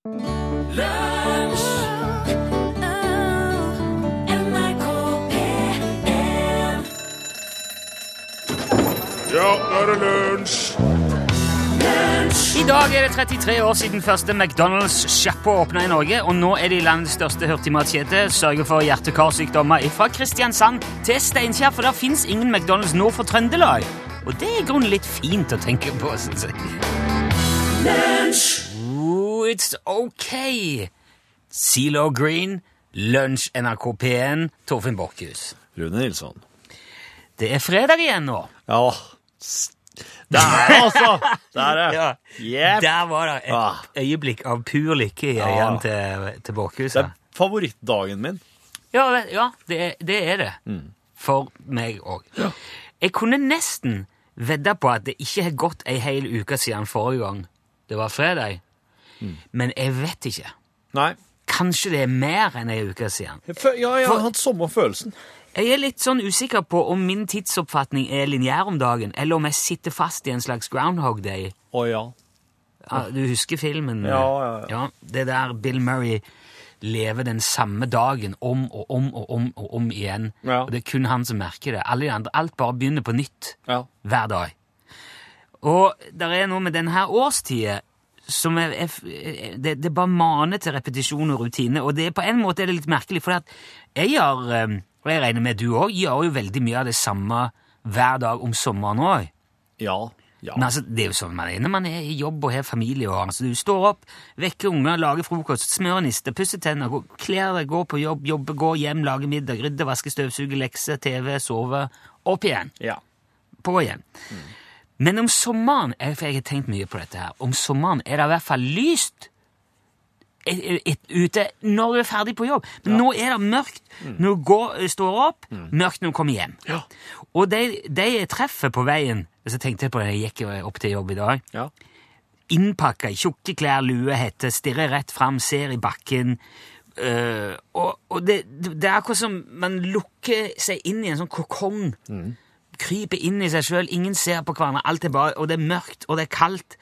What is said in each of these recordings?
Ja, nå er det lunsj! I dag er det 33 år siden første McDonald's-sjappa åpna i Norge, og nå er de landets største hurtigmatkjede. Sørger for hjerte-karsykdommer fra Kristiansand til Steinkjer, for der fins ingen McDonald's nord for Trøndelag. Og det er i grunnen litt fint å tenke på, syns jeg. Ooh, it's okay. Zelo Green, Lunsj NRK P1, Torfinn Borchhus. Rune Nilsson. Det er fredag igjen nå. Ja Der er det, altså! Der er det. Ja. Yep. Der var det et Ah. øyeblikk av pur lykke i Ja. til, til Borchhuset. Det er favorittdagen min. Ja, ja det, det er det. For meg òg. Jeg kunne nesten vedda på at det ikke har gått ei hel uke siden forrige gang det var fredag. Men jeg vet ikke. Nei. Kanskje det er mer enn ei uke siden. Ja, jeg har hatt samme følelsen. Jeg er litt sånn usikker på om min tidsoppfatning er lineær om dagen, eller om jeg sitter fast i en slags Groundhog Day. Å ja. Ja, du husker filmen? Ja, ja, ja. Det der Bill Murray lever den samme dagen om og om og om og om igjen. Ja. Og det er kun han som merker det. Alle de andre, Alt bare begynner på nytt Ja. hver dag. Og det er noe med denne årstida som er, er, det, det bare maner til repetisjon og rutine. Og det, er på en måte er det litt merkelig, for jeg gjør, eh, og jeg regner med du òg, gjør jo veldig mye av det samme hver dag om sommeren òg. Ja. ja. Men altså, det er jo sånn man er når man er i jobb og har familie. og altså, Du står opp, vekker unger, lager frokost, smører nister, pusser tenner, kler deg, går på jobb, jobber, går hjem, lager middag, rydder, vasker, støvsuger, lekser, TV, sover. Opp igjen. ja. På igjen. Men om sommeren For jeg har tenkt mye på dette her. Om sommeren er det i hvert fall lyst ute når du er ferdig på jobb. Men nå er det mørkt når du går, står opp, mørkt når du kommer hjem. Ja. Og de, de jeg treffer på veien Så tenkte jeg på det, jeg gikk opp til jobb i dag. Ja. Innpakka i tjukke klær, lue, hette, stirrer rett fram, ser i bakken. Uh, og og det, det er akkurat som man lukker seg inn i en sånn kokong. Kryper inn i seg sjøl, ingen ser på hverandre, alt er bare, og det er mørkt, og det er kaldt.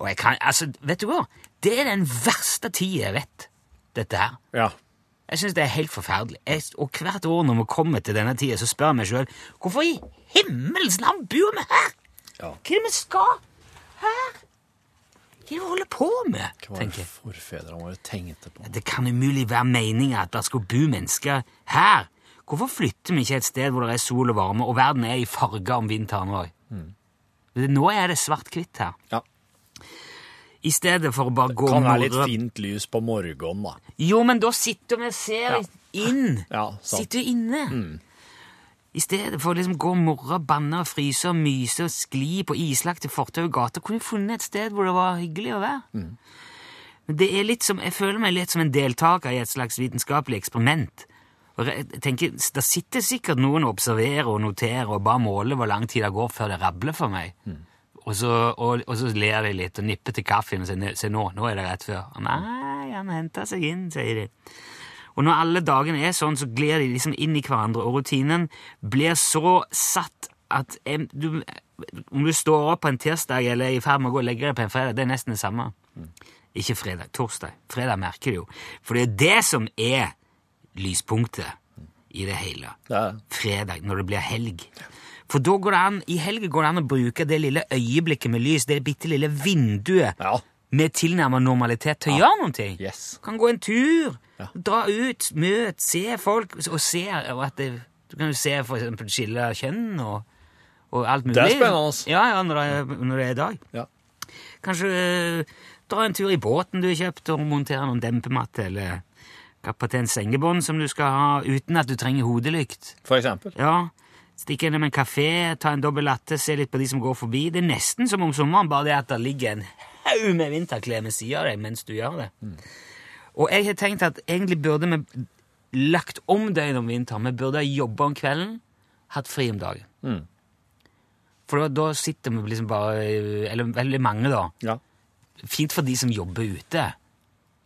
Og jeg kan, altså, vet du hva? Det er den verste tida jeg vet, dette her. Ja. Jeg synes det er helt forferdelig. Jeg, og hvert år når vi kommer til denne tida, så spør jeg meg sjøl hvorfor i himmels navn bor vi her? Ja. Hva er det vi skal her? Hva er det vi holder på med? Hva var det forfedrene våre tenkte på? Det kan umulig være meninga at det skal bo mennesker her. Hvorfor flytter vi ikke et sted hvor det er sol og varme, og verden er i farger om vinteren òg? Nå er det svart-hvitt her. Ja. I stedet for å bare gå Kan være litt fint lys på morgenen, da. Jo, men da sitter vi og ser Ja. inn. Ja, sant. sitter inne. I stedet for å liksom gå og morre, banne, og fryse og myse og skli på islagte fortau og gater, kunne vi funnet et sted hvor det var hyggelig å være. Men det er litt som, jeg føler meg litt som en deltaker i et slags vitenskapelig eksperiment. Og jeg tenker, Det sitter sikkert noen og observerer og noterer og bare måler hvor lang tid det går før det rabler for meg. Og, så, og, og så ler de litt og nipper til kaffen og sier se nå, nå er det rett før. Nei, han henter seg inn, sier de. Og når alle dagene er sånn, så glir de liksom inn i hverandre, og rutinen blir så satt at jeg, du, om du står opp på en tirsdag eller er i ferd med å gå og legge deg på en fredag, det er nesten det samme. Ikke fredag, torsdag. Fredag merker du jo. For det er det som er lyspunktet i det hele. Fredag, når det blir helg. For da går det an, i helga går det an å bruke det lille øyeblikket med lys, det bitte lille vinduet Ja. med tilnærmet normalitet til å gjøre noe. Yes. Kan gå en tur, Ja. dra ut, møte, se folk, og se og at det, Du kan jo se for eksempel skille kjønn og, og alt mulig. Det er spennende. Ja, ja, når det når det er dag. Ja. Kanskje øh, dra en tur i båten du har kjøpt, og montere noen dempematte, eller kappe til en sengebånd som du skal ha, uten at du trenger hodelykt. For eksempel. Ja, Stikke innom en kafé, ta en dobbel latte, se litt på de som går forbi. Det er nesten som om sommeren, bare det at det ligger en haug med vinterklær ved siden av deg mens du gjør det. Og jeg har tenkt at egentlig burde vi lagt om døgnet om vinteren. Vi burde ha jobba om kvelden, hatt fri om dagen. Mm. For da, da sitter vi liksom bare Eller veldig mange, da. Ja. Fint for de som jobber ute.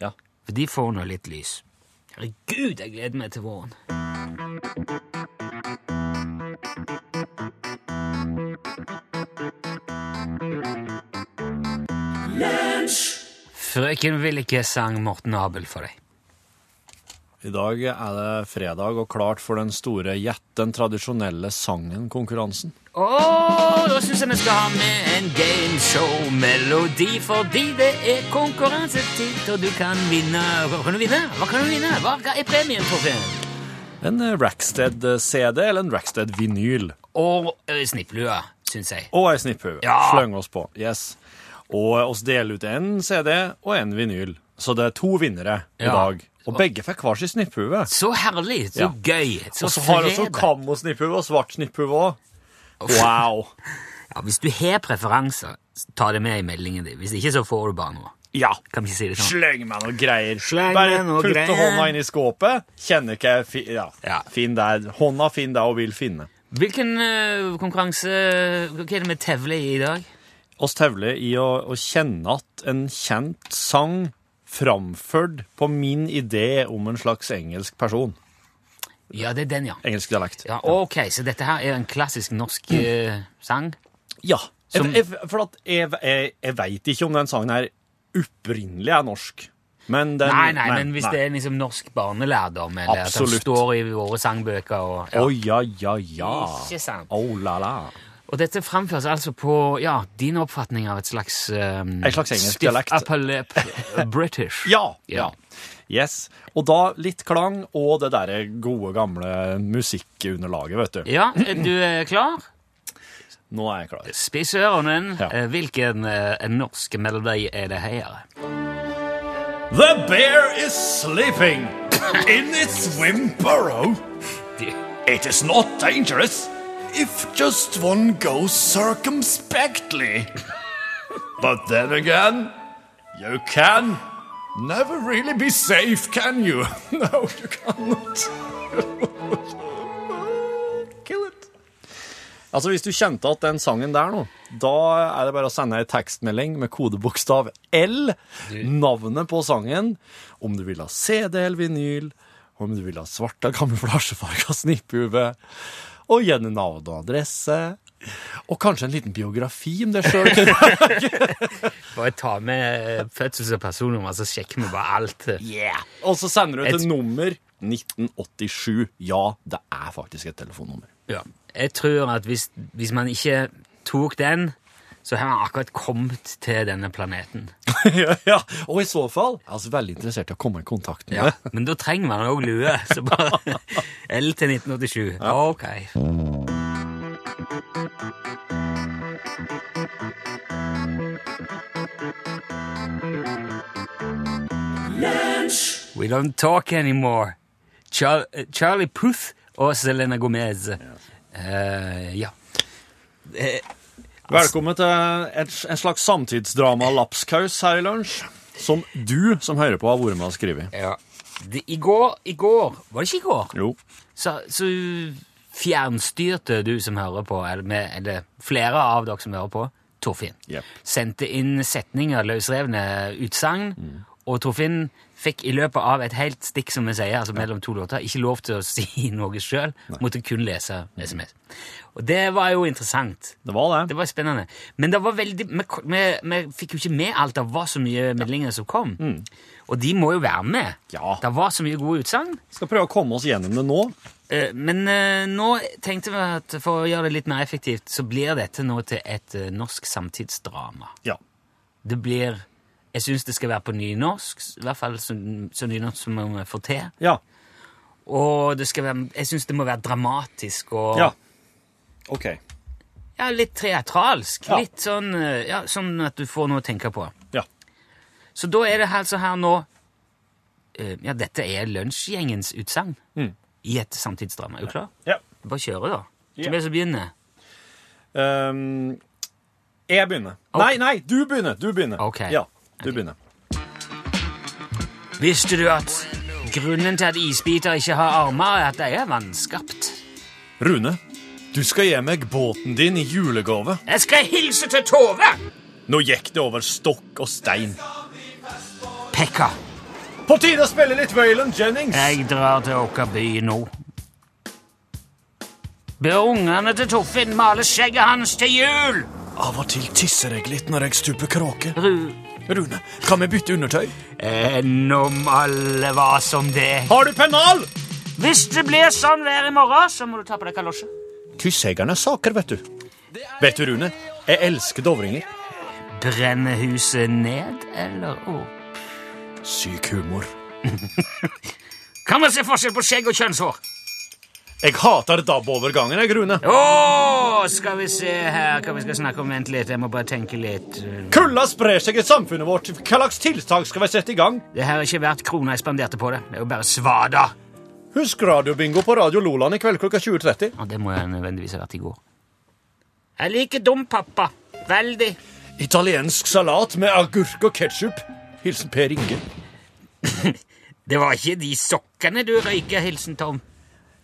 Ja. For de får nå litt lys. Herregud, jeg gleder meg til våren. Frøken Villike sang Morten Abel for deg. I dag er det fredag og klart for den store Gjett den tradisjonelle sangen-konkurransen. Å, da syns jeg vi skal ha med en gameshow-melodi, fordi det er konkurransetid, og du kan vinne Hva kan du vinne? Hva kan du vinne? Hva er premien, for premien? En Rackstead-CD eller en Rackstead-vinyl. Og snipplue, syns jeg. Og ei snipphue. Ja. Sløng oss på. Yes. Og oss deler ut en CD og en vinyl. Så det er to vinnere i Ja. dag. Og begge fikk hver sin snipphue. Så herlig, så Ja. gøy, så Og så har også kammo-snipphue og svart snipphue òg. Wow. Ja, hvis du har preferanser, ta det med i meldingen din. Hvis ikke, så får du bare noe. Ja. Kan vi ikke si det sånn? Sleng meg noe greier. Sleng Bare noe putte greier. hånda inn i skåpet. Kjenner ikke jeg fi, ja. Ja. Finn der. Hånda finn der og vil finne. Hvilken uh, konkurranse Hva er det vi tevler i i dag? Oss tevler i å, å kjenne at en kjent sang framført på min idé om en slags engelsk person. Ja, det er den, ja. Engelsk dialekt. ja ok, Så dette her er en klassisk norsk eh, sang? Ja. Som- jeg, for at jeg, jeg, jeg veit ikke om den sangen her opprinnelig er norsk. Men den Nei, nei, men hvis det er liksom norsk barnelærdom, eller at den står i våre sangbøker og Å ja, ja, ja. Ikke sant. Oh la la. Og dette framføres altså på ja, din oppfatning av et slags um, En slags engelsk dialekt. upper British. Ja, Ja. ja. Yes. Og da litt klang og det derre gode, gamle musikkunderlaget, vet du. Ja, du er klar? Nå er jeg klar. Spiss ørene. Ja. Eh, Hvilken eh, norsk melodi er det her? The bear is sleeping in its swim burrow. It is not dangerous if just one goes circumspectly. but then again, you can never really be safe, can you? no, you cannot. Kill it. Altså, Hvis du kjente at den sangen der nå, da er det bare å sende ei tekstmelding med kodebokstav L, navnet på sangen, om du vil ha CD eller vinyl, om du vil ha svarte, kamuflasjefarga snipphue, og gjerne navn og adresse, og kanskje en liten biografi om deg sjøl. bare ta med eh, fødsels- og personnummer, så sjekker vi bare alt. yeah. Og så sender du Et- til nummer 1987. Ja, det er faktisk et telefonnummer. Ja. Jeg tror at hvis, hvis man ikke tok den, så har han akkurat kommet til denne planeten. ja, ja. Og i så fall er altså veldig interessert i å komme i kontakt med Ja, det. Men da trenger man òg lue. Så bare L til 1987. Ok. We don't talk anymore. Char Charlie Puth og Selena Gomez. Uh, ja. Velkommen til et, en slags samtidsdrama lapskaus her i lunsj. Som du som hører på, har vært med og skrevet. ja. Det, I går I går Var det ikke i går? Jo. så, så fjernstyrte du som hører på, eller, med, eller flere av dere som hører på, Torfinn. Yep. Sendte inn setninger, løsrevne utsagn, og Torfinn fikk i løpet av et helt stikk, som vi sier, altså mellom to låter, ikke lov til å si noe sjøl. Måtte kun lese SMS. Og det var jo interessant. Det var det. Det var spennende. Men det var veldig, vi, vi, vi fikk jo ikke med alt. Det var så mye meldinger som kom. Og de må jo være med. Ja. Det var så mye gode utsagn. Skal prøve å komme oss gjennom det nå. Eh, Men eh, nå tenkte vi at for å gjøre det litt mer effektivt, så blir dette nå til et eh, norsk samtidsdrama. Ja. Det blir Jeg syns det skal være på nynorsk, i hvert fall så, så nynorsk som vi får til. Ja. Og det skal være, jeg syns det må være dramatisk og Ja. OK. ja, litt teatralsk. Ja. Litt sånn, eh, ja, sånn at du får noe å tenke på. Ja. Så da er det altså her nå eh, Ja, dette er lunsjgjengens utsagn Mm. i et samtidsdrama. Er du klar? ja. Bare kjøre, da. Hvem er det som begynner? Um, jeg begynner. Okay. Nei, nei, du begynner. Du begynner. Ok. Ja, du begynner. Visste du at grunnen til at isbiter ikke har armer, er at de er vannskapt? Rune, du skal gi meg båten din i julegave. Jeg skal hilse til Tove! Nå gikk det over stokk og stein. Pekka, På tide å spille litt Waylon Jennings. jeg drar til vår by nå. Be ungene til Toffin male skjegget hans til jul! Av og til tisser jeg litt når jeg stuper kråke. Ru... Rune, kan vi bytte undertøy? Enn om alle var som det. Har du pennal? Hvis det blir sånn vær i morgen, så må du ta på deg kalosje. Kysseggerne saker, vet du. Vet du, Rune, jeg elsker dovringer. Brenne huset ned eller opp? Syk humor. Kan man se forskjell på skjegg og kjønnshår? Jeg hater DAB-overgangen, jeg, Rune. Oh, skal vi se her hva vi skal snakke om. Vent litt, jeg må bare tenke litt. Kulda sprer seg i samfunnet vårt. Hva slags tiltak skal vi sette i gang? Det her er ikke verdt krona jeg spanderte på det. Det er jo bare svada. Husk radiobingo på Radio Loland i kveld klokka 20.30. Ja, det må jeg nødvendigvis ha vært i går. Jeg liker dum, pappa. Veldig. Italiensk salat med agurk og ketsjup. Hilsen Per Inge. Det var ikke de sokkene du røyker, hilsen Tom.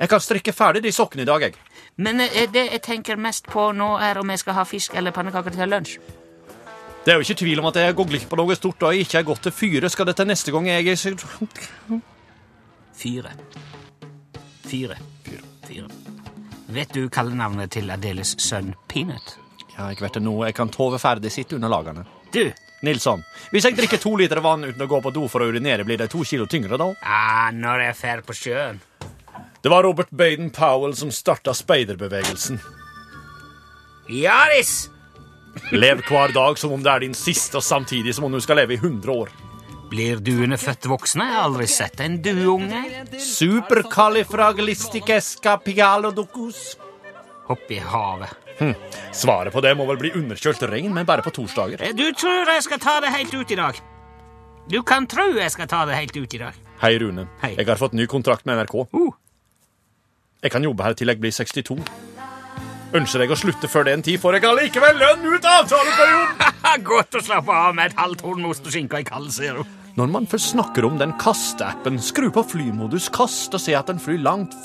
Jeg kan strikke ferdig de sokkene i dag, jeg. Men eh, det jeg tenker mest på nå, er om jeg skal ha fisk eller pannekaker til lunsj. Det er jo ikke tvil om at jeg går glipp av noe stort da jeg ikke er gått til fyre. Skal det til neste gang jeg er Fyre. Fyre. Fyre. Vet du kallenavnet til Adeles sønn Peanut? Ja, jeg vet det nå. Jeg kan tove ferdig sitt under lagene. Du, Nilsson, hvis jeg drikker to liter vann uten å gå på do for å urinere, blir det to kilo tyngre da? ah, når jeg fer på sjøen Det var Robert Baden Powell som starta speiderbevegelsen. Jaris! Lev hver dag som om det er din siste, og samtidig som om du skal leve i 100 år. Blir duene født voksne? Jeg har aldri sett en dueunge. Supercalifragilisticescapigalodocus. Hopp i havet. Svaret på det må vel bli underkjølt regn, men bare på torsdager. Eh, Du tror jeg skal ta det helt ut i dag. Du kan tro jeg skal ta det helt ut i dag. Hei, Rune. Hei. Jeg har fått ny kontrakt med NRK. Uh. Jeg kan jobbe her til jeg blir 62. Ønsker jeg å slutte før den tid, får jeg allikevel lønn ut avtaleperioden! Godt å slappe av med et halvt horn ost og skinke i kald sirup. Når man først snakker om den kasteappen, skru på flymodus kast og se at den flyr langt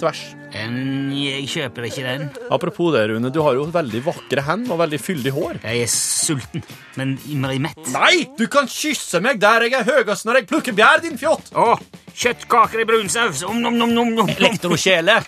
tvers. En, jeg kjøper ikke den. Apropos det, Rune, du har jo veldig vakre hender og veldig fyldig hår. Jeg er sulten, men innmari mett. Nei, du kan kysse meg der jeg er høyest når jeg plukker bjær, din fjott! Å, kjøttkaker i brunsaus. Om, nom, nom, nom, nom. Elektrokjele.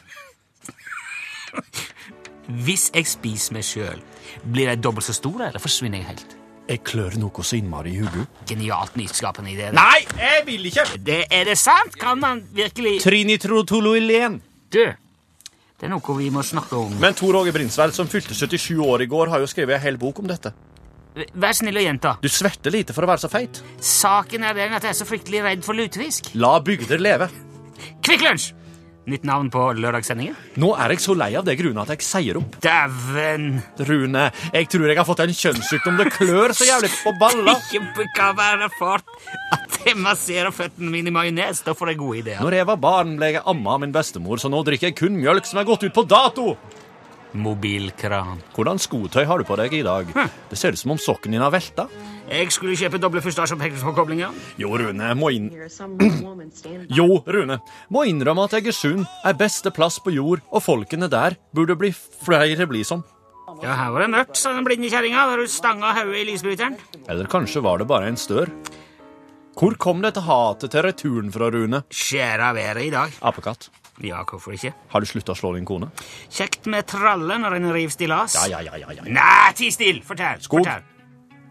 Hvis jeg spiser meg sjøl, blir jeg dobbelt så stor, eller forsvinner jeg helt? Jeg klør noe så innmari i hodet. Genialt nyskapende idé. Nei, jeg vil ikke! Det, er det sant? Kan man virkelig Trinitrotolulen. Du, det er noe vi må snakke om. Men Tor Åge Brinsveld, som fylte 77 år i går, har jo skrevet en hel bok om dette. Vær snill og gjenta. Du sverter lite for å være så feit. Saken er den at jeg er så fryktelig redd for lutefisk. La bygder leve. Kvikk Lunsj! Nytt navn på lørdagssendingen. Nå er jeg så lei av det grunnet at jeg sier opp. Dæven! Rune, jeg tror jeg har fått en kjønnssykdom. Det klør så jævlig på balla. Ikke kan være fart jeg masserer føttene mine i majones. Da får jeg gode ideer. Når jeg var barn, ble jeg amma av min bestemor, så nå drikker jeg kun mjølk som er gått ut på dato. Mobilkran. Hvordan skotøy har du på deg i dag? Det ser ut som om sokken din har velta. Jeg skulle kjøpe doble fustasjeopphengsforkoblinger. Jo, Rune, må inn... Jo, Rune, må innrømme at Egersund er beste plass på jord, og folkene der burde bli flere bli som. Ja, her var det mørkt, sa den blinde kjerringa da du stanga hodet i lysbryteren. Eller kanskje var det bare en stør. Hvor kom dette hatet til returen fra, Rune? Skjæra været i dag. Apekatt, Ja, hvorfor ikke? har du slutta å slå din kone? Kjekt med tralle når en river stillas. Ja, ja, ja, ja, ja. Nei, ti still! Fortell. Skog. fortell.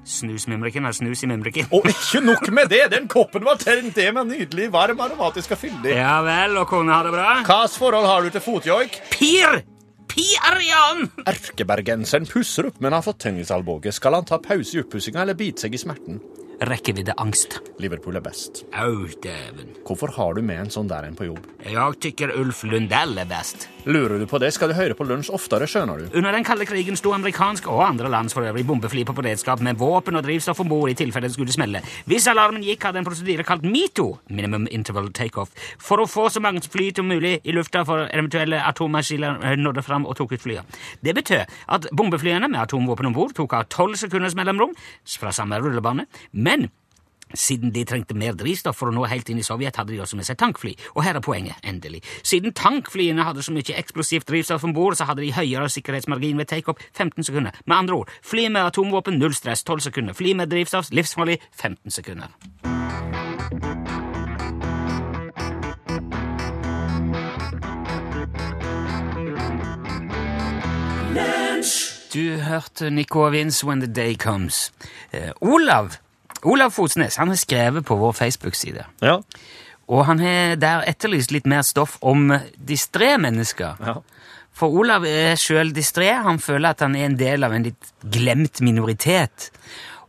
Snusmimriken har snus i mimriken. Og ikke nok med det, den koppen var tent det med nydelig, varm, aromatisk og fyldig. Ja vel, og kona har det bra? Hvilket forhold har du til fotjoik? Pir! Piarian! Erkebergenseren pusser opp, men har fått tennisalbue. Skal han ta pause i oppussinga eller bite seg i smerten? Rekkeviddeangst. Liverpool er best. Au, dæven. Hvorfor har du med en sånn der en på jobb? Jeg tykker Ulf Lundell er best. Lurer du på det, skal du høre på lunsj oftere, skjønner du. Under den kalde krigen sto amerikansk og andre lands for øvrig bombefly på beredskap med våpen og drivstoff om bord i tilfelle det skulle smelle. Hvis alarmen gikk, hadde en prosedyre kalt MITO, Minimum Interval Takeoff, for å få så mange fly som mulig i lufta for eventuelle atommaskiner eh, nådde fram og tok ut flyene. Det betød at bombeflyene med atomvåpen om bord tok av tolv sekunders mellomrom fra samme rullebane, men siden de trengte mer drivstoff for å nå helt inn i Sovjet, hadde de også med seg tankfly. Og her er poenget, endelig. Siden tankflyene hadde så mye eksplosivt drivstoff om bord, så hadde de høyere sikkerhetsmargin ved take-opp 15 sekunder. Med andre ord, fly med atomvåpen null stress 12 sekunder. Fly med drivstoff livsfarlig 15 sekunder. Du hørte Nico Vins When the Day Comes. Eh, Olav Olav Fosnes han har skrevet på vår Facebook-side. Ja. Og han har der etterlyst litt mer stoff om distré mennesker. Ja. For Olav er sjøl distré. Han føler at han er en del av en litt glemt minoritet.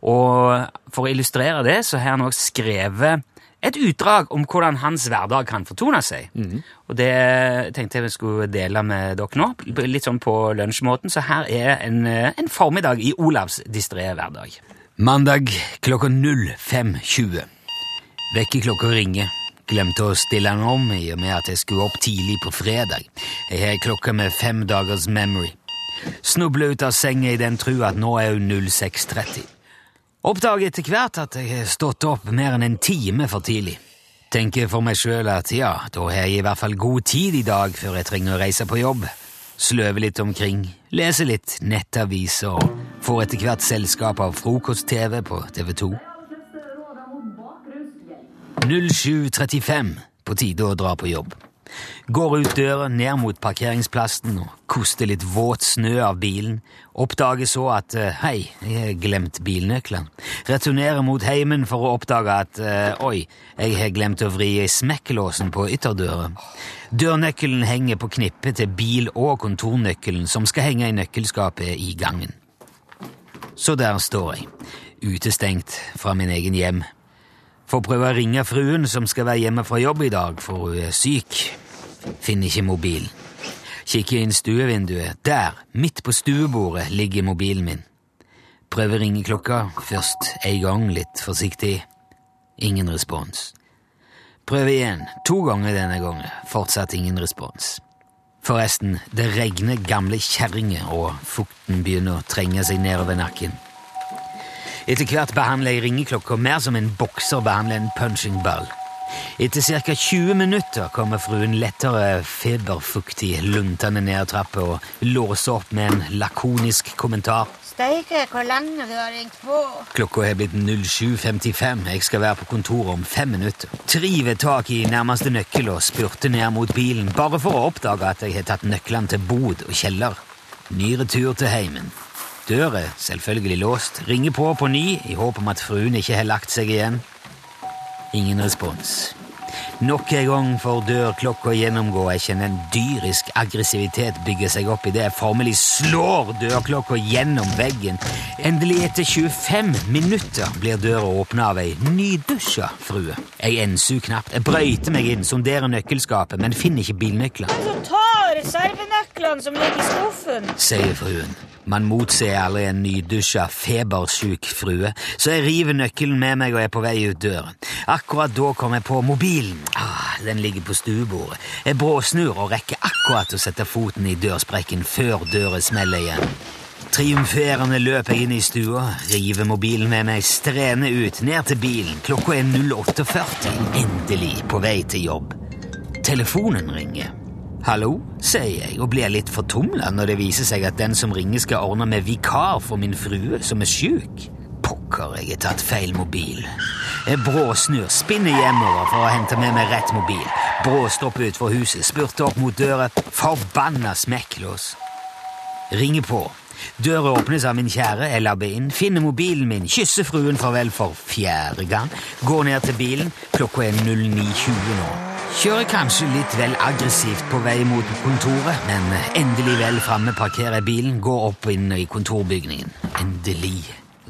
Og for å illustrere det, så har han også skrevet et utdrag om hvordan hans hverdag kan fortone seg. Og det tenkte jeg vi skulle dele med dere nå, litt sånn på lunsjmåten. Så her er en, en formiddag i Olavs distré hverdag. Mandag klokka 05.20. Vekkerklokka ringer. Glemte å stille den om i og med at jeg skulle opp tidlig på fredag. Jeg har klokka med fem dagers memory. Snubler ut av senga i den tru at nå er hun 06.30. Oppdager etter hvert at jeg har stått opp mer enn en time for tidlig. Tenker for meg sjøl at ja, da har jeg i hvert fall god tid i dag før jeg trenger å reise på jobb. Sløver litt omkring, leser litt nettaviser og får etter hvert selskap av frokost-TV på TV 2. 07.35 på tide å dra på jobb. Går ut døra ned mot parkeringsplassen og koster litt våt snø av bilen. Oppdager så at eh, hei, jeg har glemt bilnøklene. Returnerer mot heimen for å oppdage at eh, oi, jeg har glemt å vri i smekkelåsen på ytterdøra. Dørnøkkelen henger på knippet til bil- og kontornøkkelen som skal henge i nøkkelskapet i gangen. Så der står jeg, utestengt fra min egen hjem. Får prøve å ringe fruen som skal være hjemme fra jobb i dag, for hun er syk. Finner ikke mobilen. Kikker inn stuevinduet. Der, midt på stuebordet, ligger mobilen min. Prøver ringeklokka, først en gang, litt forsiktig. Ingen respons. Prøver igjen, to ganger denne gangen. Fortsatt ingen respons. Forresten, det regner gamle kjerringer, og fukten begynner å trenge seg nedover nakken. Etter hvert behandler jeg ringeklokka mer som en bokser behandler en punchingball. Etter ca. 20 minutter kommer fruen lettere feberfuktig luntende ned trappa og låser opp med en lakonisk kommentar. Steike, hvor lenge du har ringt på. Klokka er blitt 07.55. Jeg skal være på kontoret om fem minutter. Triver tak i nærmeste nøkkel og spurter ned mot bilen, bare for å oppdage at jeg har tatt nøklene til bod og kjeller. Ny retur til heimen. Dør er selvfølgelig låst. Ringer på på ny i håp om at fruen ikke har lagt seg igjen. Ingen respons. Nok en gang får dørklokka gjennomgå. Jeg kjenner en dyrisk aggressivitet bygge seg opp idet jeg formelig slår dørklokka gjennom veggen. Endelig, etter 25 minutter, blir døra åpna av ei nydusja frue. Jeg enser knapt. Jeg brøyter meg inn, sonderer nøkkelskapet, men finner ikke bilnøklene. som ta reservenøklene som ligger i skuffen. sier fruen. Man motser aldri en nydusja, febersjuk frue, så jeg river nøkkelen med meg og er på vei ut døren. Akkurat da kommer jeg på mobilen. Ah, den ligger på stuebordet. Jeg bråsnur og rekker akkurat å sette foten i dørsprekken før døra smeller igjen. Triumferende løper jeg inn i stua, river mobilen med meg, strener ut, ned til bilen. Klokka er 08.40. Endelig på vei til jobb. Telefonen ringer. Hallo, sier jeg og blir litt fortumla når det viser seg at den som ringer skal ordne med vikar for min frue som er sjuk. Pokker, jeg har tatt feil mobil. Jeg bråsnur, spinner hjemover for å hente med meg rett mobil. Bråstopper utfor huset, spurter opp mot døra. Forbanna smekklås. Ringer på. Døra åpnes av min kjære, jeg labber inn, finner mobilen min, kysser fruen farvel for fjerde gang, går ned til bilen, klokka er 09.20 nå. Kjører kanskje litt vel aggressivt på vei mot kontoret, men endelig vel framme parkerer jeg bilen, går opp inn i kontorbygningen. Endelig.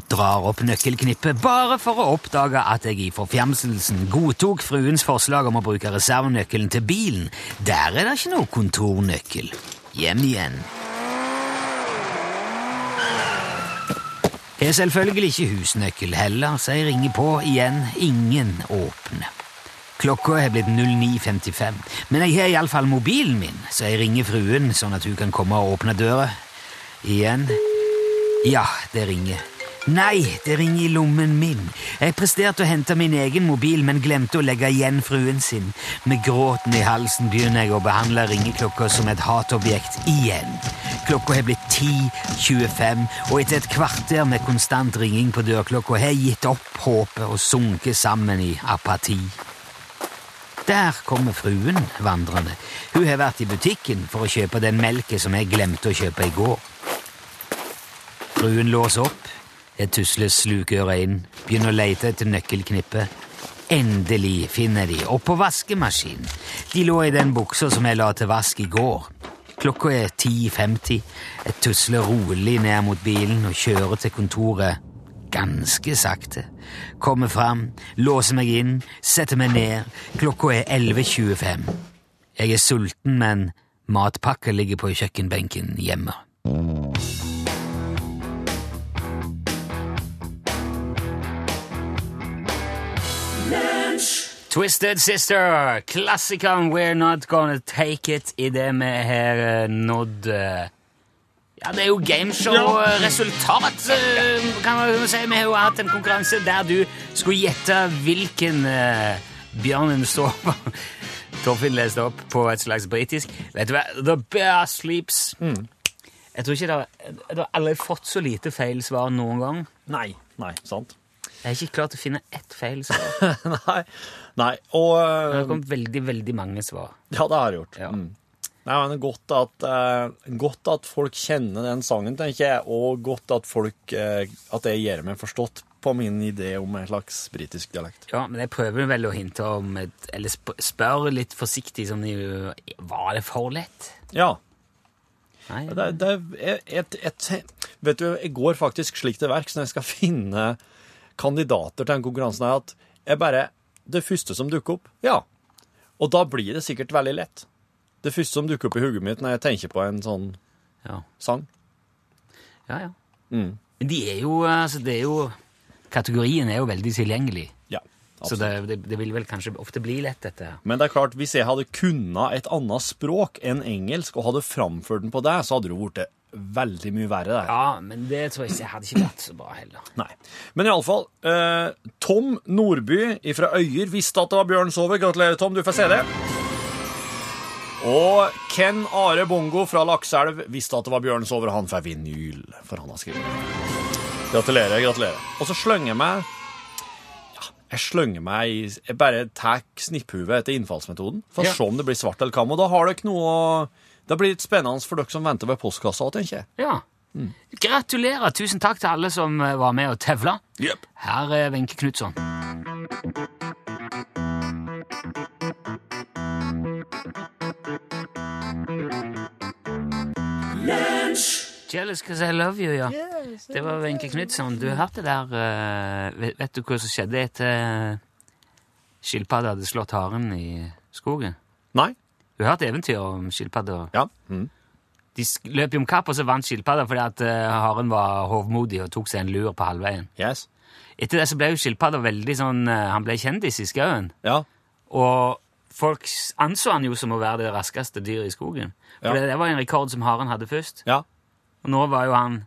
Drar opp nøkkelknippet bare for å oppdage at jeg i forfjamselsen godtok fruens forslag om å bruke reservenøkkelen til bilen. Der er det ikke noe kontornøkkel. Hjem igjen. Har selvfølgelig ikke husnøkkel heller, så jeg ringer på igjen. Ingen åpner. Klokka er blitt 09.55, men jeg har iallfall mobilen min, så jeg ringer fruen sånn at hun kan komme og åpne døra. Igjen. Ja, det ringer. Nei, det ringer i lommen min. Jeg presterte å hente min egen mobil, men glemte å legge igjen fruen sin. Med gråten i halsen begynner jeg å behandle ringeklokka som et hatobjekt igjen. Klokka er blitt 10.25, og etter et kvarter med konstant ringing på dørklokka har jeg gitt opp håpet og sunket sammen i apati. Der kommer fruen vandrende. Hun har vært i butikken for å kjøpe den melken som jeg glemte å kjøpe i går. Fruen låser opp. Jeg tusler slukøra inn, begynner å lete etter nøkkelknippet. Endelig finner de, oppå på vaskemaskinen. De lå i den buksa som jeg la til vask i går. Klokka er 10.50. Jeg tusler rolig ned mot bilen og kjører til kontoret ganske sakte. Kommer fram, låser meg inn, setter meg ned. Klokka er 11.25. Jeg er sulten, men matpakka ligger på kjøkkenbenken hjemme. Twisted Sister, klassikeren We're Not Gonna Take It, i det vi har eh, nådd Ja, det er jo gameshow-resultat, eh, kan man si. Vi har jo hatt en konkurranse der du skulle gjette hvilken uh, bjørnen står på. Torfinn leste opp på et slags britisk. Vet du hva? The Bear Sleeps. Jeg tror ikke det har, det har aldri fått så lite feil svar noen gang. Nei. Nei, sant? Jeg har ikke klart å finne ett feil svar. Nei. Nei. Og Det eh, har kommet veldig, veldig mange svar. Ja, det har det gjort. Ja. Mm. Nei, men godt at, eh, godt at folk kjenner den sangen, tenker jeg, og godt at folk eh, At jeg gjør meg forstått på min idé om en slags britisk dialekt. Ja, men jeg prøver vel å hinte om et, Eller sp spør litt forsiktig som de Var det for lett? Ja. Nei. Det, det, et, et, vet du, jeg går faktisk slik til verks når jeg skal finne kandidater til den konkurransen at jeg bare Det første som dukker opp, ja. Og da blir det sikkert veldig lett. Det første som dukker opp i hodet mitt når jeg tenker på en sånn Ja, sang. ja. ja. Mm. Men de er jo Altså, det er jo Kategorien er jo veldig tilgjengelig. Ja. Så det, det, det vil vel kanskje ofte bli lett, dette. Men det er klart, hvis jeg hadde kunnet et annet språk enn engelsk, og hadde framført den på det, så hadde det blitt veldig mye verre der. Ja, men det tror jeg ikke hadde ikke vært så bra heller. Nei. Men iallfall, eh, Tom Nordby fra Øyer visste at det var Bjørn Sover. Gratulerer, Tom. Du får se det. Og Ken Are Bongo fra Lakselv visste at det var Bjørn Sover, og han får vinyl, for han har skrevet. Gratulerer, gratulerer. Og så slynger jeg meg ja, Jeg slynger meg i Jeg bare tar snipphuvet etter innfallsmetoden for å Ja. se om det blir svart eller kam. Og da har dere noe Det blir litt spennende for dere som venter ved postkassa, tenker jeg. Ja. Gratulerer. Tusen takk til alle som eh, var med og tevla. Yep. Her er Wenche Knutson. Jealous cause I love you, ja. Det var Wenche Knutson. Du hørte der uh, vet, vet du hva som skjedde etter skilpadda hadde slått haren i skogen? Nei? Du har hørt eventyr om skilpadda? Ja. Mm. De løp om kapp, og så vant skilpadda fordi at uh, haren var hovmodig og tok seg en lur på halvveien. Yes. Etter det så ble jo skilpadda veldig sånn uh, Han ble kjendis i skauen. Ja. Og folk anså han jo som å være det raskeste dyret i skogen. For Ja. det, det var en rekord som haren hadde først. Ja. Og nå var jo han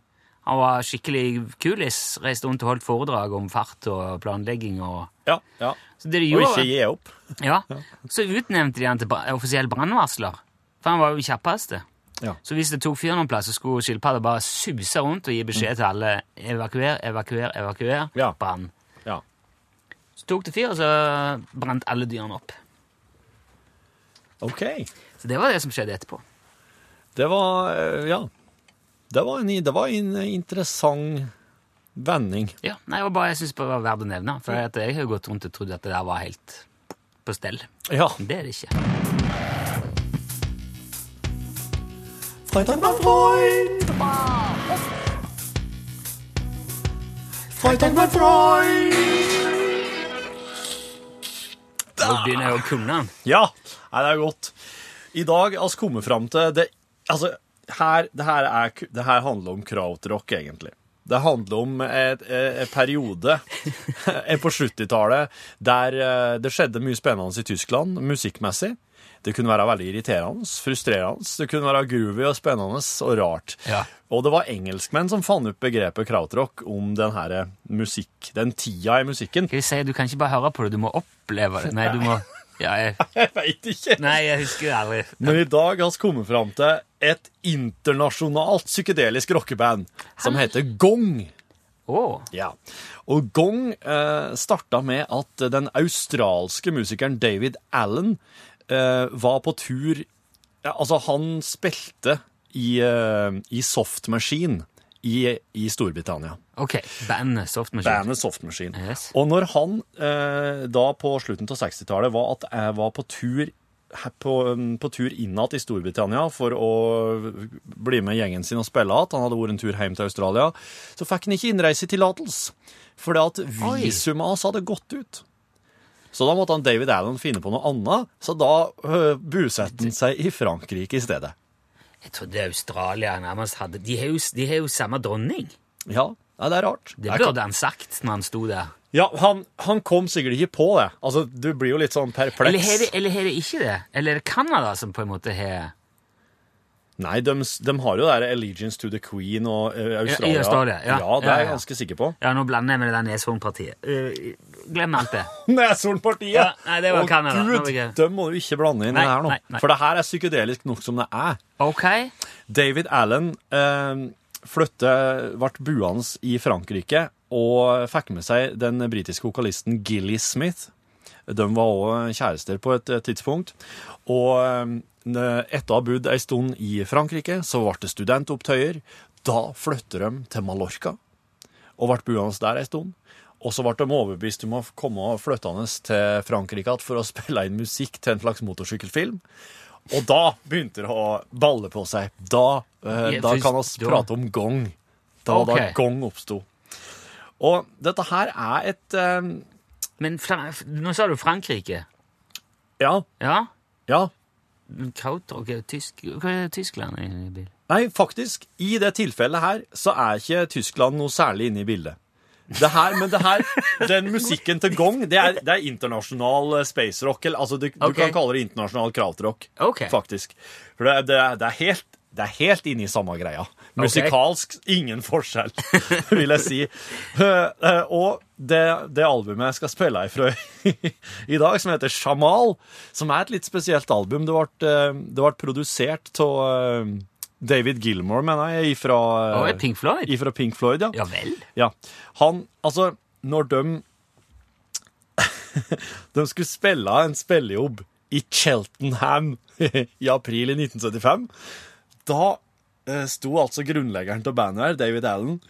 Han var skikkelig kulis. Reiste rundt og holdt foredrag om fart og planlegging og Ja. ja. Så det de Og ikke gi opp. ja, Så utnevnte de han til offisiell brannvarsler. For han var jo kjappeste. Ja. Så hvis det tok fyr noen plass, så skulle skilpadda bare suse rundt og gi beskjed til alle evakuer, evakuer, evakuer. Ja. Brann. Ja. Så tok det fyr, og så brant alle dyrene opp. OK. Så det var det som skjedde etterpå. Det var eh, Ja. Det var en, det var en interessant vending. Ja, nei, og bare, Jeg syns det var verdt å nevne, for jeg har gått rundt og trodd at det der var helt på stell. Ja. Det er det ikke. Freitag med Freud. Freitag med Freud. Nå begynner jeg å kunne den. Ja, nei, det er godt. I dag har vi kommet fram til det Altså, her, det, her er, det her handler om krautrock, egentlig. Det handler om en periode eh, på 70-tallet der eh, det skjedde mye spennende i Tyskland musikkmessig. Det kunne være veldig irriterende, frustrerende, det kunne være groovy og spennende og rart. Ja. Og det var engelskmenn som fant opp begrepet krautrock om den her musikk, den tida i musikken. Skal vi si, Du kan ikke bare høre på det, du må oppleve det. Nei, du må ja, jeg, Jeg veit ikke. Nei, jeg husker det aldri. Men i dag har vi kommet fram til et internasjonalt psykedelisk rockeband som heter Gong. Oh. Ja. Og Gong eh, starta med at den australske musikeren David Allen eh, var på tur ja, Altså, han spilte i, eh, i Soft Machine i, i Storbritannia. Ok, bandet Soft Machine. Bandet Soft Machine. Yes. Og når han eh, da på slutten av 60-tallet var, at jeg var på tur på, på tur innad i Storbritannia for å bli med gjengen sin og spille igjen. Han hadde vært en tur hjem til Australia. Så fikk han ikke innreisetillatelse, fordi at visumet hans hadde gått ut. Så da måtte han David Allen finne på noe annet, så da uh, bosatte han seg i Frankrike i stedet. Jeg trodde Australia nærmest hadde De har jo, de har jo samme dronning. Ja, ja det er rart. Det burde han sagt når han sto der. Ja, han, han kom sikkert ikke på det. Altså, Du blir jo litt sånn perpleks. Eller har det, eller har det ikke det? Eller er det Canada som på en måte har Nei, de, de har jo det der Allegiance to the Queen og eh, Australia. I Australia, ja. ja. det er jeg ganske sikker på. Ja, nå blander jeg med det der Neshornpartiet. Uh, glem alt det. Neshornpartiet! Ja, nei, det var Å, Canada. Gud, jeg- dem må du ikke blande inn i det her nå. nei, nei. For det her er psykedelisk nok som det er. Ok. David Allen eh, flytte, ble buende i Frankrike og fikk med seg den britiske vokalisten Gilly Smith. De var òg kjærester på et tidspunkt. Og eh, etter å ha bodd ei stund i Frankrike, så ble det studentopptøyer. Da flytter de til Mallorca og ble boende der ei stund. Og så ble de overbevist om å komme flyttende til Frankrike igjen for å spille inn musikk til en slags motorsykkelfilm. Og da begynte det å balle på seg. Da, eh, da kan vi prate om gong. Da okay. da gong oppsto. Og dette her er et eh, Men Fra nå sa du Frankrike. Ja, Ja? ja. Krautrock er tysk Hva er Tyskland i bildet. Nei, faktisk, i det tilfellet her, så er ikke Tyskland noe særlig inne i bildet. Det her, men det her, den musikken til Gong, det er, det er internasjonal eh, space rock. Eller, altså, du, du Ok. kan kalle det internasjonal krautrock, Ok. faktisk. For det, det, er- det er helt det er helt inne i samme greia. Musikalsk ingen forskjell, vil jeg si. Eh, Og det, det albumet jeg skal spille ifra i dag, som heter Shamal, som er et litt spesielt album, det ble, eh, det ble produsert av eh, David Gilmore, mener jeg, ifra, oh, Pink Floyd? ifra Pink Floyd. ja. Ja vel? Ja. Han Altså, når de De skulle spille en spillejobb i Cheltenham i april i 1975. Da eh, sto altså grunnleggeren til bandet her, David Allen,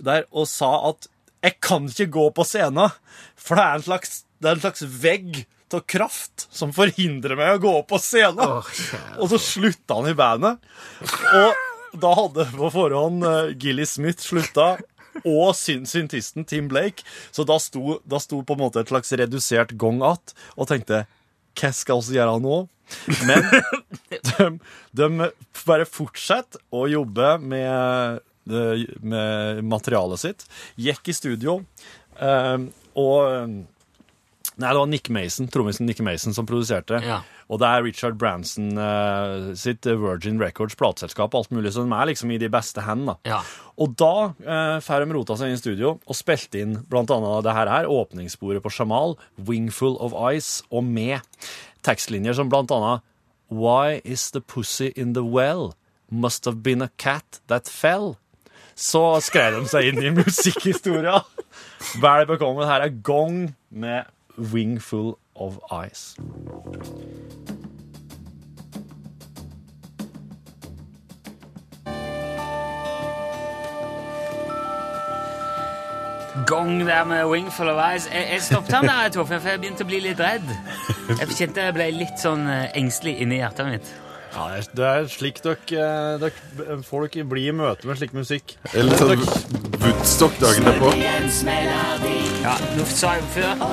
der og sa at 'jeg kan ikke gå på scenen, for det er en slags, det er en slags vegg av kraft som forhindrer meg å gå opp på scenen'. og så slutta han i bandet. Og da hadde på forhånd eh, Gilly Smith slutta, og syntisten Tim Blake. Så da sto, da sto på en måte et slags redusert gong att, og tenkte hva skal vi gjøre nå? Men de, bare fortsetter å jobbe med, eh, med materialet sitt. Gikk i studio, eh, og Nei, det var Nick Mason, trommisen Nick Mason som produserte. Ja. Og det er Richard Branson eh, sitt Virgin Records plateselskap og alt mulig, så de er liksom i de beste hendene. Ja. Og da eh, får de rota seg inn i studio og spilte inn blant annet det her åpningssporet på Jamal, 'Wingful of Ice', og med tekstlinjer som blant annet Why is the pussy in the well? Must have been a cat that fell. Så skrev de seg inn i musikkhistoria. Vel bekommen. Her er Gong med 'Wingful of Ice'. Gong der med Wingful of Eyes. Jeg, jeg stoppet han der, Torfinn, for jeg begynte å bli litt redd. Jeg kjente jeg ble litt sånn eh, engstelig inni hjertet mitt. Ja, det er- slik dere, eh, dere folk blir i møte med slik musikk. Eller sånn Woodstock dagen derpå. Ja, nå sa jeg før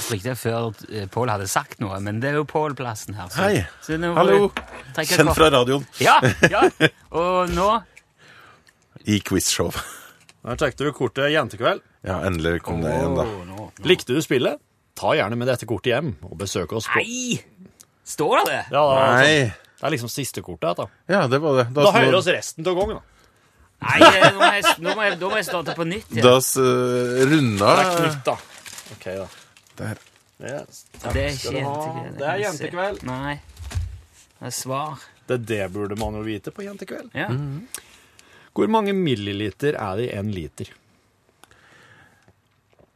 Strikte jeg før eh, Pål hadde sagt noe, men det er jo Pål-plassen her. så- Hei. så nå Hallo. Kjent fra radioen. Ja, ja. Og nå I quizshow. Der trekte du kortet Jentekveld. Ja, endelig kom det igjen, da. Å, nå. Likte du spillet? Ta gjerne med dette kortet hjem og besøk oss på Nei! Står det det? Ja, da, altså, Nei. Det er liksom siste kortet. Da, Ja, det var det. da hører vi oss resten av gangen. da. Nei, eh, nå må jeg, nå må jeg, da må jeg starte på nytt igjen. Da uh, runda Det er knytt, da. Ok, da. Der. Yes. Det er ikke jentekveld. Det er jentekveld. Nei. Det er svar. Det, det burde man jo vite på Jentekveld. Ja. Hvor mange milliliter er det i én liter?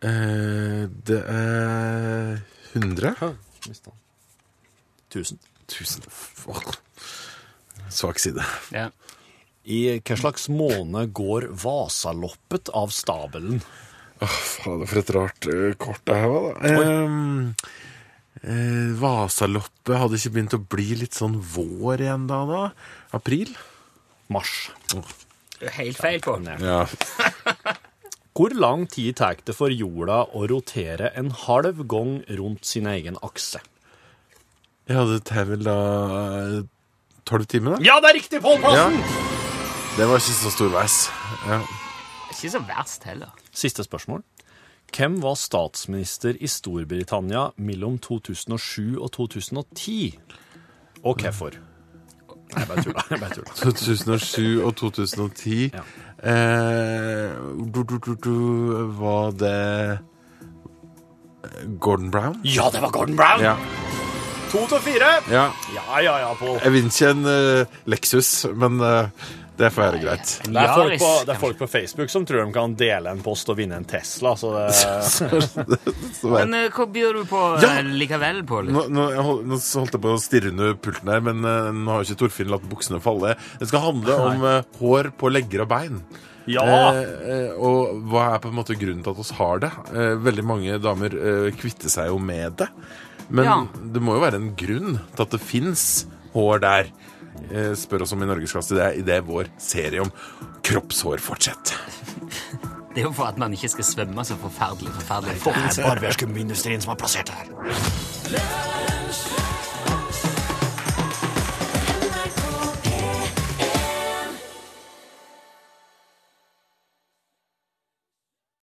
Eh, Det er 100? Mistet han. Tusen. Tusen Åh. Svak side. ja. I hva slags måned går Vasaloppet av stabelen? Fader, for et rart eh, kort det her var, da. Ehm, eh, Vasaloppet hadde ikke begynt å bli litt sånn vår igjen da, da? April? Mars. Helt feil på. Ja. Hvor lang tid tar det for jorda å rotere en halv gang rundt sin egen akse? ja, det tar vel da eh, tolv timer, da? Ja, det er riktig, Pål Ja. Plassen! Det var ikke så storveis. Ja. Ikke så verst heller. Siste spørsmål. Hvem var statsminister i Storbritannia mellom 2007 og 2010? Og hvorfor? Nei, bare tulla. Jeg bare tulla. 2007 og 2010 Ja. eh, du, du, du, du, Var det Gordon Brown? Ja, det var Gordon Brown! Ja. To til fire. ja. Ja, ja, ja, Pål. Jeg vinner ikke en uh, Lexus, men eh, det får være greit. Det er, folk på, det er folk på Facebook som tror de kan dele en post og vinne en Tesla. Så det, Men eh, hva byr du på Ja! eh, likevel, Pål? Nå, nå, hold, nå holdt jeg på å stirre under pulten her, men eh, nå har jo ikke Torfinn latt buksene falle. Det skal handle om eh, hår på legger og bein. ja! Eh, eh, og hva er på en måte grunnen til at vi har det? Eh, veldig mange damer eh, kvitter seg jo med det. Men Ja. det må jo være en grunn til at det fins hår der. Eh, spør oss om i Norgesklasse. Det er, det vår serie om kroppshår fortsetter. Det er jo for at man ikke skal svømme så forferdelig. forferdelig. Nei, det er barberskummindustrien som har plassert det her.